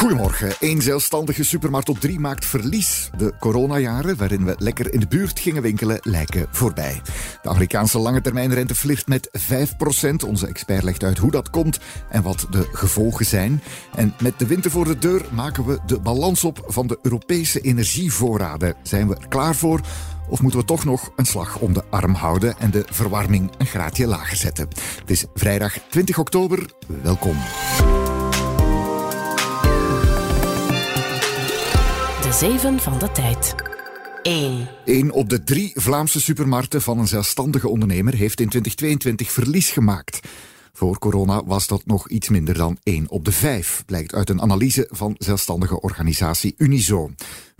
Goedemorgen. Eén zelfstandige supermarkt op drie maakt verlies. De coronajaren, waarin we lekker in de buurt gingen winkelen, lijken voorbij. De Amerikaanse lange termijnrente flirt met 5%. Onze expert legt uit hoe dat komt en wat de gevolgen zijn. En met de winter voor de deur maken we de balans op van de Europese energievoorraden. Zijn we er klaar voor? Of moeten we toch nog een slag om de arm houden en de verwarming een graadje lager zetten? Het is vrijdag 20 oktober. Welkom. De Zeven van de Tijd. 1. Eén op de drie Vlaamse supermarkten van een zelfstandige ondernemer heeft in 2022 verlies gemaakt. Voor corona was dat nog iets minder dan 1 op de 5, blijkt uit een analyse van zelfstandige organisatie Unizo.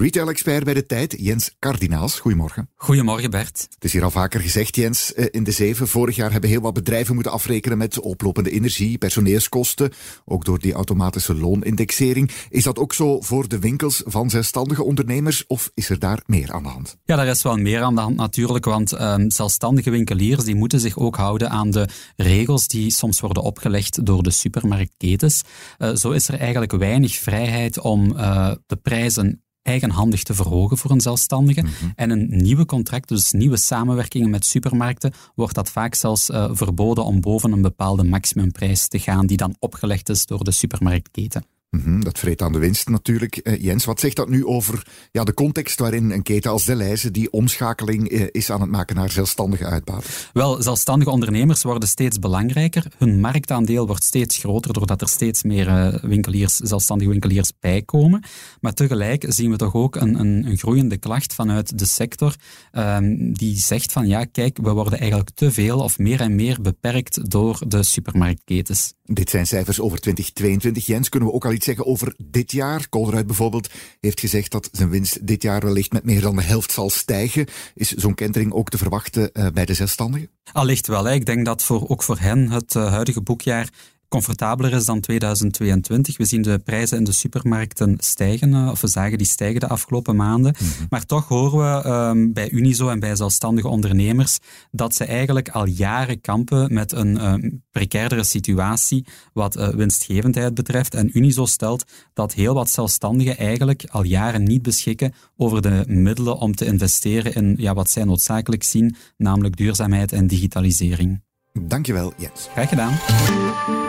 Retail-expert bij de tijd, Jens Kardinaals. Goedemorgen. Goedemorgen, Bert. Het is hier al vaker gezegd, Jens, eh, in de zeven. Vorig jaar hebben heel wat bedrijven moeten afrekenen met oplopende energie, personeelskosten, ook door die automatische loonindexering. Is dat ook zo voor de winkels van zelfstandige ondernemers of is er daar meer aan de hand? Ja, daar is wel meer aan de hand natuurlijk, want um, zelfstandige winkeliers die moeten zich ook houden aan de regels die soms worden opgelegd door de supermarktketens. Uh, zo is er eigenlijk weinig vrijheid om uh, de prijzen eigenhandig te verhogen voor een zelfstandige. Mhm. En een nieuwe contract, dus nieuwe samenwerkingen met supermarkten, wordt dat vaak zelfs uh, verboden om boven een bepaalde maximumprijs te gaan, die dan opgelegd is door de supermarktketen. Mm dat vreet aan de winst natuurlijk. Uh, Jens, wat zegt dat nu over ja, de context waarin een keten als Deleuze die omschakeling uh, is aan het maken naar zelfstandige uitbaters? Wel, zelfstandige ondernemers worden steeds belangrijker. Hun marktaandeel wordt steeds groter doordat er steeds meer uh, winkeliers, zelfstandige winkeliers bijkomen. Maar tegelijk zien we toch ook een, een, een groeiende klacht vanuit de sector um, die zegt van ja, kijk, we worden eigenlijk te veel of meer en meer beperkt door de supermarktketens. Dit zijn cijfers over 2022. Jens, kunnen we ook al iets zeggen over dit jaar? Colruyt bijvoorbeeld heeft gezegd dat zijn winst dit jaar wellicht met meer dan de helft zal stijgen. Is zo'n kentering ook te verwachten uh, bij de zelfstandigen? Allicht wel. Ik denk dat voor, ook voor hen het uh, huidige boekjaar comfortabeler is dan 2022. We zien de prijzen in de supermarkten stijgen, eh, of we zagen die stijgen de afgelopen maanden. Mm -hmm. Maar toch horen we um, bij Unizo en bij zelfstandige ondernemers dat ze eigenlijk al jaren kampen met een um, precairdere situatie wat uh, winstgevendheid betreft. En Unizo stelt dat heel wat zelfstandigen eigenlijk al jaren niet beschikken over de middelen om te investeren in ja, wat zij noodzakelijk zien, namelijk duurzaamheid en digitalisering. Dankjewel, Jens. Graag gedaan.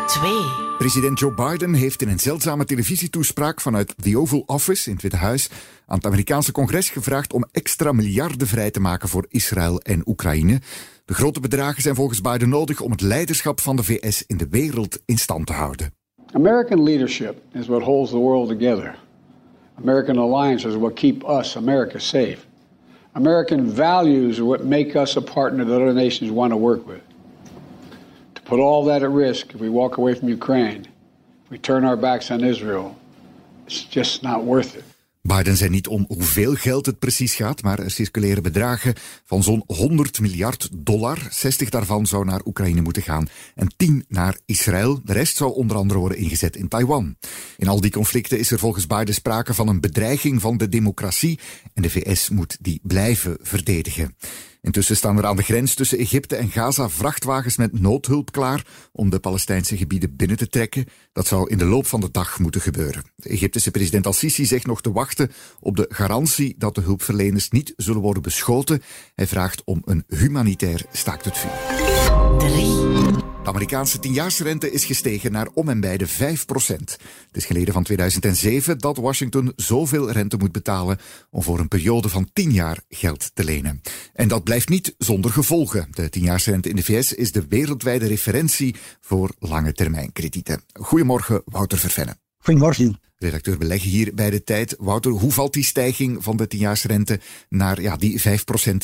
2. President Joe Biden heeft in een zeldzame televisietoespraak vanuit The Oval Office in het Witte Huis aan het Amerikaanse congres gevraagd om extra miljarden vrij te maken voor Israël en Oekraïne. De grote bedragen zijn volgens Biden nodig om het leiderschap van de VS in de wereld in stand te houden. American leadership is what holds the world together. American alliance is what keep us, America, safe. American values are what make us a partner that other nations want to work with. Put all that at risk if we walk away from Ukraine, if we turn our backs on Israel, it's just not worth it. Biden zei niet om hoeveel geld het precies gaat, maar er circuleren bedragen van zo'n 100 miljard dollar. 60 daarvan zou naar Oekraïne moeten gaan en 10 naar Israël. De rest zou onder andere worden ingezet in Taiwan. In al die conflicten is er volgens Biden sprake van een bedreiging van de democratie en de VS moet die blijven verdedigen. Intussen staan er aan de grens tussen Egypte en Gaza vrachtwagens met noodhulp klaar om de Palestijnse gebieden binnen te trekken. Dat zou in de loop van de dag moeten gebeuren. De Egyptische president Al-Sisi zegt nog te wachten op de garantie dat de hulpverleners niet zullen worden beschoten. Hij vraagt om een humanitair staakt het vuur. 3. De Amerikaanse tienjaarsrente is gestegen naar om en bij de 5 procent. Het is geleden van 2007 dat Washington zoveel rente moet betalen om voor een periode van 10 jaar geld te lenen. En dat blijft niet zonder gevolgen. De tienjaarsrente in de VS is de wereldwijde referentie voor lange termijn kredieten. Goedemorgen, Wouter Vervenne. Goedemorgen. Redacteur beleggen hier bij de tijd. Wouter, hoe valt die stijging van de tienjaarsrente naar ja, die 5%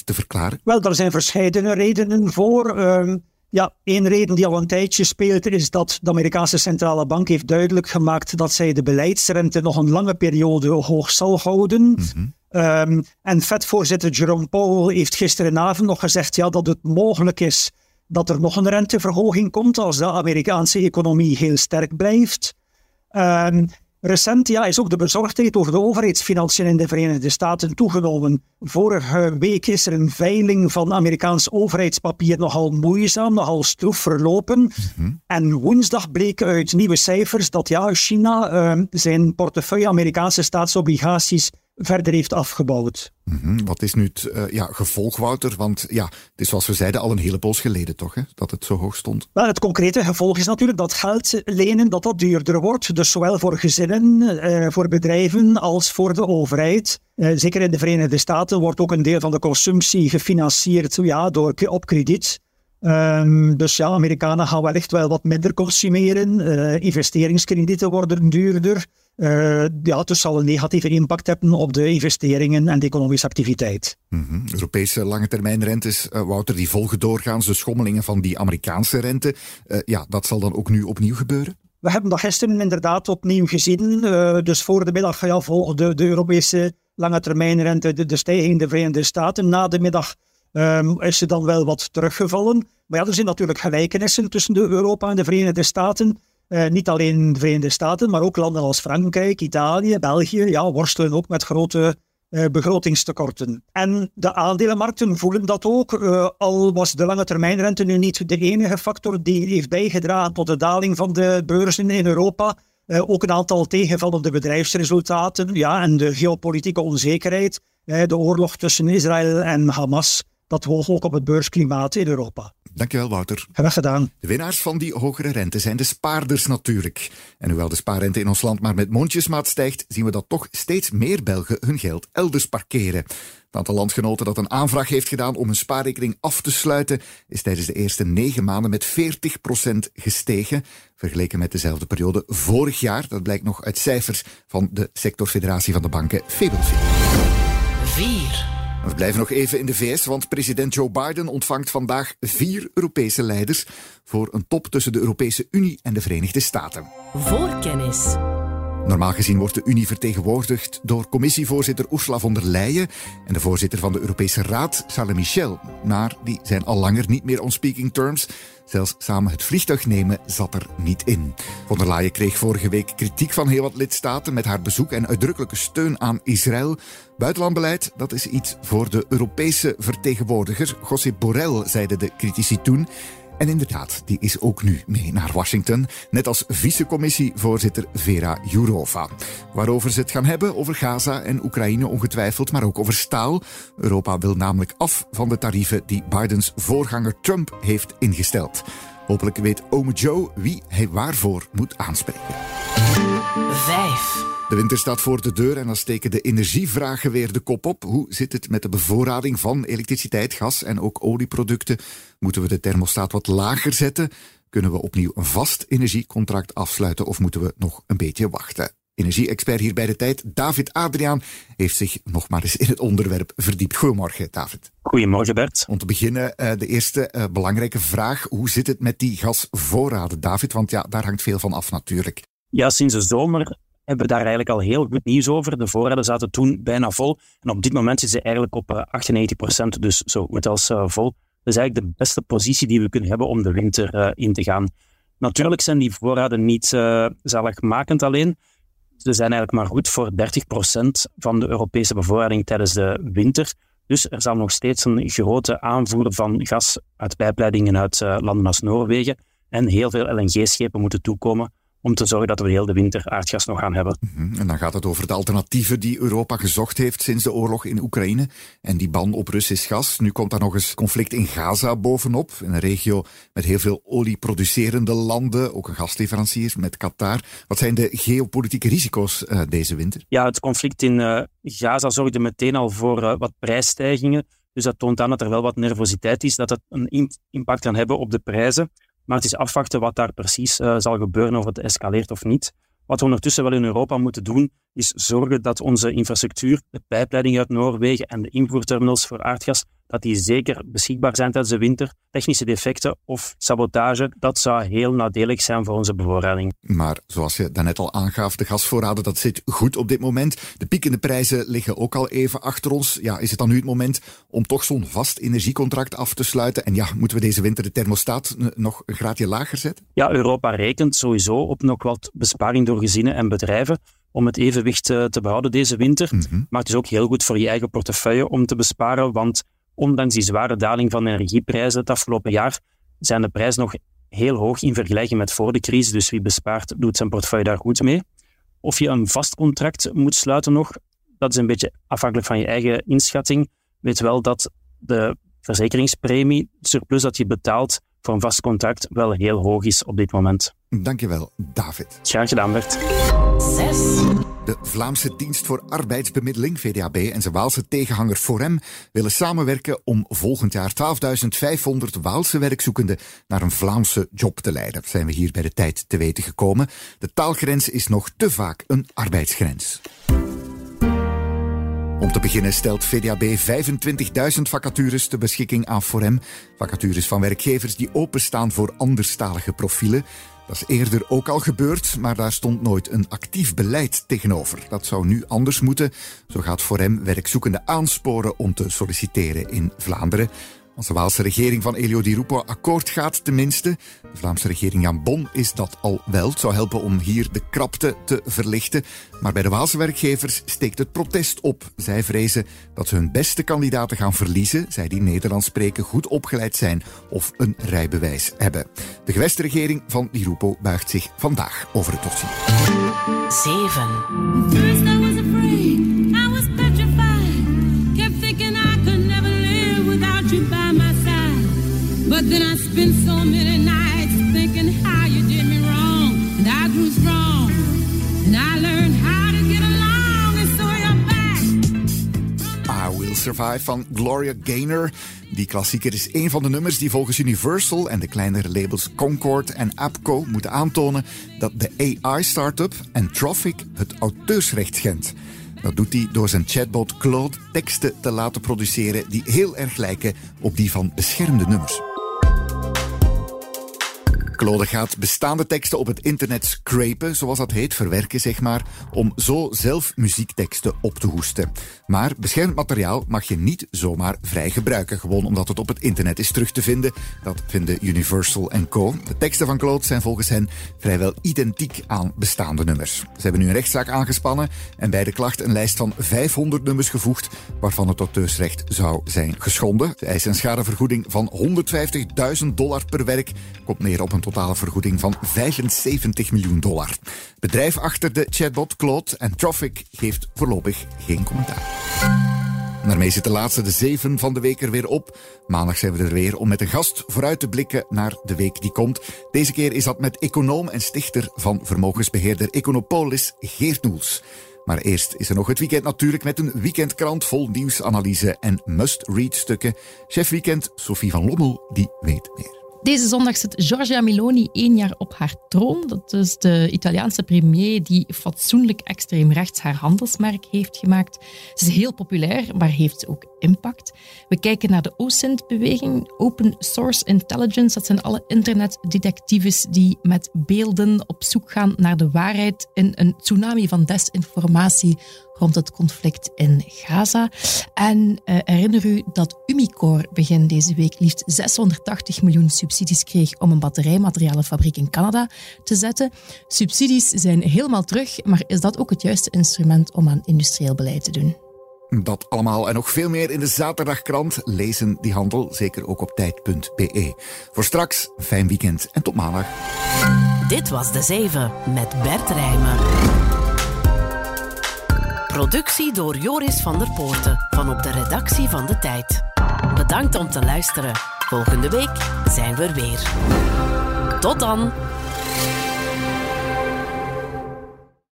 te verklaren? Wel, er zijn verschillende redenen voor. Uh, ja, één reden die al een tijdje speelt is dat de Amerikaanse centrale bank heeft duidelijk gemaakt dat zij de beleidsrente nog een lange periode hoog zal houden. Mm -hmm. Um, en Fed-voorzitter Jerome Powell heeft gisterenavond nog gezegd ja, dat het mogelijk is dat er nog een renteverhoging komt als de Amerikaanse economie heel sterk blijft. Um, Recent ja, is ook de bezorgdheid over de overheidsfinanciën in de Verenigde Staten toegenomen. Vorige week is er een veiling van Amerikaans overheidspapier nogal moeizaam, nogal stroef verlopen. Mhm. En woensdag bleek uit nieuwe cijfers dat ja, China uh, zijn portefeuille Amerikaanse staatsobligaties verder heeft afgebouwd. Mhm. Wat is nu het uh, ja, gevolg, Wouter? Want ja, het is zoals we zeiden al een hele poos geleden toch, hè, dat het zo hoog stond? Wel, het concrete gevolg is natuurlijk dat geld lenen dat dat duurder wordt. Dus zowel voor gezinnen, uh, voor bedrijven als voor de overheid. Uh, zeker in de Verenigde Staten wordt ook een deel van de consumptie gefinancierd ja, door, op krediet. Um, dus ja, Amerikanen gaan wellicht wel wat minder consumeren. investeringskredieten worden duurder. Uh, ja, dus zal een negatieve impact hebben op de investeringen en de economische activiteit. Mm -hmm. Europese lange termijn rentes, uh, Wouter, die volgen doorgaans de schommelingen van die Amerikaanse rente. Uh, ja, dat zal dan ook nu opnieuw gebeuren? We hebben dat gisteren inderdaad opnieuw gezien. dus voor de middag ja, volgde de Europese lange termijn rente de, de stijging in de Verenigde Staten. Na de middag um, is ze dan wel wat teruggevallen. Maar ja, er zijn natuurlijk gelijkenissen tussen de Europa en de Verenigde Staten. Uh, niet alleen de Verenigde Staten, maar ook landen als Frankrijk, Italië, België, ja, worstelen ook met grote uh, begrotingstekorten. En de aandelenmarkten voelen dat ook, uh, al was de lange termijnrente nu niet de enige factor die heeft bijgedragen tot de daling van de beurzen in Europa. ook een aantal tegenvallende bedrijfsresultaten ja, en de geopolitieke onzekerheid, de oorlog tussen Israël en Hamas, dat woog ook op het beursklimaat in Europa. Dankjewel, Wouter. Graag gedaan. De winnaars van die hogere rente zijn de spaarders natuurlijk. En hoewel de spaarrente in ons land maar met mondjesmaat stijgt, zien we dat toch steeds meer Belgen hun geld elders parkeren. Het aantal landgenoten dat een aanvraag heeft gedaan om een spaarrekening af te sluiten, is tijdens de eerste negen maanden met 40% gestegen, vergeleken met dezelfde periode vorig jaar. Dat blijkt nog uit cijfers van de sectorfederatie van de banken, FEBLV. 4. We blijven nog even in de VS, want president Joe Biden ontvangt vandaag vier Europese leiders voor een top tussen de Europese Unie en de Verenigde Staten. Voorkennis. Normaal gezien wordt de Unie vertegenwoordigd door commissievoorzitter Ursula von der Leyen en de voorzitter van de Europese Raad, Charles Michel. Maar die zijn al langer niet meer on speaking terms. Zelfs samen het vliegtuig nemen zat er niet in. Von der Leyen kreeg vorige week kritiek van heel wat lidstaten met haar bezoek en uitdrukkelijke steun aan Israël. Buitenlandbeleid, dat is iets voor de Europese vertegenwoordiger. José Borrell, zeiden de critici toen. En inderdaad, die is ook nu mee naar Washington, net als vicecommissievoorzitter Vera Jourova. Waarover ze het gaan hebben, over Gaza en Oekraïne ongetwijfeld, maar ook over staal. Europa wil namelijk af van de tarieven die Bidens voorganger Trump heeft ingesteld. Hopelijk weet ome Joe wie hij waarvoor moet aanspreken. 5. De winter staat voor de deur en dan steken de energievragen weer de kop op. Hoe zit het met de bevoorrading van elektriciteit, gas en ook olieproducten? Moeten we de thermostaat wat lager zetten? Kunnen we opnieuw een vast energiecontract afsluiten of moeten we nog een beetje wachten? Energie-expert hier bij de tijd, David Adriaan, heeft zich nog maar eens in het onderwerp verdiept. Goedemorgen, David. Goedemorgen, Bert. Om te beginnen, uh, de eerste uh, belangrijke vraag. Hoe zit het met die gasvoorraden, David? Want ja, daar hangt veel van af natuurlijk. Ja, sinds de zomer hebben we daar eigenlijk al heel goed nieuws over. De voorraden zaten toen bijna vol. En op dit moment zitten ze eigenlijk op 98%, eh, dus zo goed als uh, vol. Dat is eigenlijk de beste positie die we kunnen hebben om de winter uh, in te gaan. Natuurlijk zijn die voorraden niet uh, zaligmakend alleen. Ze zijn eigenlijk maar goed voor 30% van de Europese bevoorrading tijdens de winter. Dus er zal nog steeds een grote aanvoer van gas uit pijpleidingen uit landen als Noorwegen en heel veel LNG-schepen moeten toekomen om te zorgen dat we heel de winter aardgas nog gaan hebben. Mhm. En dan gaat het over de alternatieven die Europa gezocht heeft sinds de oorlog in Oekraïne en die ban op Russisch gas. Nu komt daar nog eens conflict in Gaza bovenop, in een regio met heel veel olieproducerende landen, ook een gasleverancier met Qatar. Wat zijn de geopolitieke risico's uh, deze winter? Ja, het conflict in uh, Gaza zorgde meteen al voor uh, wat prijsstijgingen. Dus dat toont aan dat er wel wat nervositeit is, dat het een impact kan hebben op de prijzen. Maar het is afwachten wat daar precies uh, zal gebeuren, of het escaleert of niet. Wat we ondertussen wel in Europa moeten doen, is zorgen dat onze infrastructuur, de pijpleiding uit Noorwegen en de invoerterminals voor aardgas, dat die zeker beschikbaar zijn tijdens de winter. Technische defecten of sabotage, dat zou heel nadelig zijn voor onze bevoorrading. Maar zoals je daarnet al aangaf, de gasvoorraden, dat zit goed op dit moment. De piekende prijzen liggen ook al even achter ons. Ja, is het dan nu het moment om toch zo'n vast energiecontract af te sluiten? En ja, moeten we deze winter de thermostaat nog een graadje lager zetten? Ja, Europa rekent sowieso op nog wat besparing door gezinnen en bedrijven om het evenwicht eh, te behouden deze winter. Mhm. Maar het is ook heel goed voor je eigen portefeuille om te besparen, want ondanks die zware daling van de energieprijzen het afgelopen jaar, zijn de prijzen nog heel hoog in vergelijking met voor de crisis. Dus wie bespaart, doet zijn portefeuille daar goed mee. Of je een vast contract moet sluiten nog, dat is een beetje afhankelijk van je eigen inschatting. Weet wel dat de verzekeringspremie, het surplus dat je betaalt voor een vast contract, wel heel hoog is op dit moment. Dankjewel, David. Graag gedaan, Bert. 6. De Vlaamse Dienst voor Arbeidsbemiddeling, VDAB, en zijn Waalse tegenhanger Forem willen samenwerken om volgend jaar 12.500 Waalse werkzoekenden naar een Vlaamse job te leiden. Zijn we hier bij de tijd te weten gekomen. De taalgrens is nog te vaak een arbeidsgrens. Om te beginnen stelt VDAB 25.000 vacatures ter beschikking aan Forem. Vacatures van werkgevers die openstaan voor anderstalige profielen. Dat is eerder ook al gebeurd, maar daar stond nooit een actief beleid tegenover. Dat zou nu anders moeten. Zo gaat Forem werkzoekenden aansporen om te solliciteren in Vlaanderen. Als de Waalse regering van Elio Di Rupo akkoord gaat tenminste. De Vlaamse regering Jan Bon is dat al wel. Het zou helpen om hier de krapte te verlichten. Maar bij de Waalse werkgevers steekt het protest op. Zij vrezen dat ze hun beste kandidaten gaan verliezen, zij die Nederlands spreken, goed opgeleid zijn of een rijbewijs hebben. De gewestregering van Di Rupo buigt zich vandaag over het dossier. 7. But I spent so many nights thinking how you did me wrong. And I grew strong. And I how to get along. You're back. I Will Survive van Gloria Gaynor. Die klassieker is een van de nummers die volgens Universal en de kleinere labels Concord en Apco moeten aantonen dat de AI-startup Entropic het auteursrecht schendt. Dat doet hij door zijn chatbot Claude teksten te laten produceren die heel erg lijken op die van beschermde nummers. Claude gaat bestaande teksten op het internet scrapen, zoals dat heet, verwerken zeg maar, om zo zelf muziekteksten op te hoesten. Maar beschermd materiaal mag je niet zomaar vrij gebruiken, gewoon omdat het op het internet is terug te vinden. Dat vinden Universal en Co. De teksten van Claude zijn volgens hen vrijwel identiek aan bestaande nummers. Ze hebben nu een rechtszaak aangespannen en bij de klacht een lijst van 500 nummers gevoegd, waarvan het auteursrecht zou zijn geschonden. Ze eisen een schadevergoeding van 150.000 dollar per werk, komt neer op een totale vergoeding van 75 miljoen dollar. Bedrijf achter de chatbot Claude en Traffic geeft voorlopig geen commentaar. Daarmee zit de laatste, de zeven van de week er weer op. Maandag zijn we er weer om met een gast vooruit te blikken naar de week die komt. Deze keer is dat met econoom en stichter van vermogensbeheerder Econopolis, Geert Noels. Maar eerst is er nog het weekend natuurlijk met een weekendkrant vol nieuwsanalyse en must-read stukken. Chef Weekend, Sophie van Lommel, die weet meer. Deze zondag zit Giorgia Meloni één jaar op haar troon. Dat is de Italiaanse premier die fatsoenlijk extreem rechts haar handelsmerk heeft gemaakt. Ze is heel populair, maar heeft ook impact. We kijken naar de OSINT-beweging, Open Source Intelligence. Dat zijn alle internetdetectives die met beelden op zoek gaan naar de waarheid in een tsunami van desinformatie rond het conflict in Gaza. En eh, herinner u dat Umicore begin deze week liefst 680 miljoen subsidies kreeg om een batterijmaterialenfabriek in Canada te zetten. Subsidies zijn helemaal terug, maar is dat ook het juiste instrument om aan industrieel beleid te doen? Dat allemaal en nog veel meer in de zaterdagkrant. Lezen die handel, zeker ook op tijd.be. Voor straks, fijn weekend en tot maandag. Dit was De Zeven met Bert Rijmen. Productie door Joris van der Poorten van op de redactie van De Tijd. Bedankt om te luisteren. Volgende week zijn we er weer. Tot dan!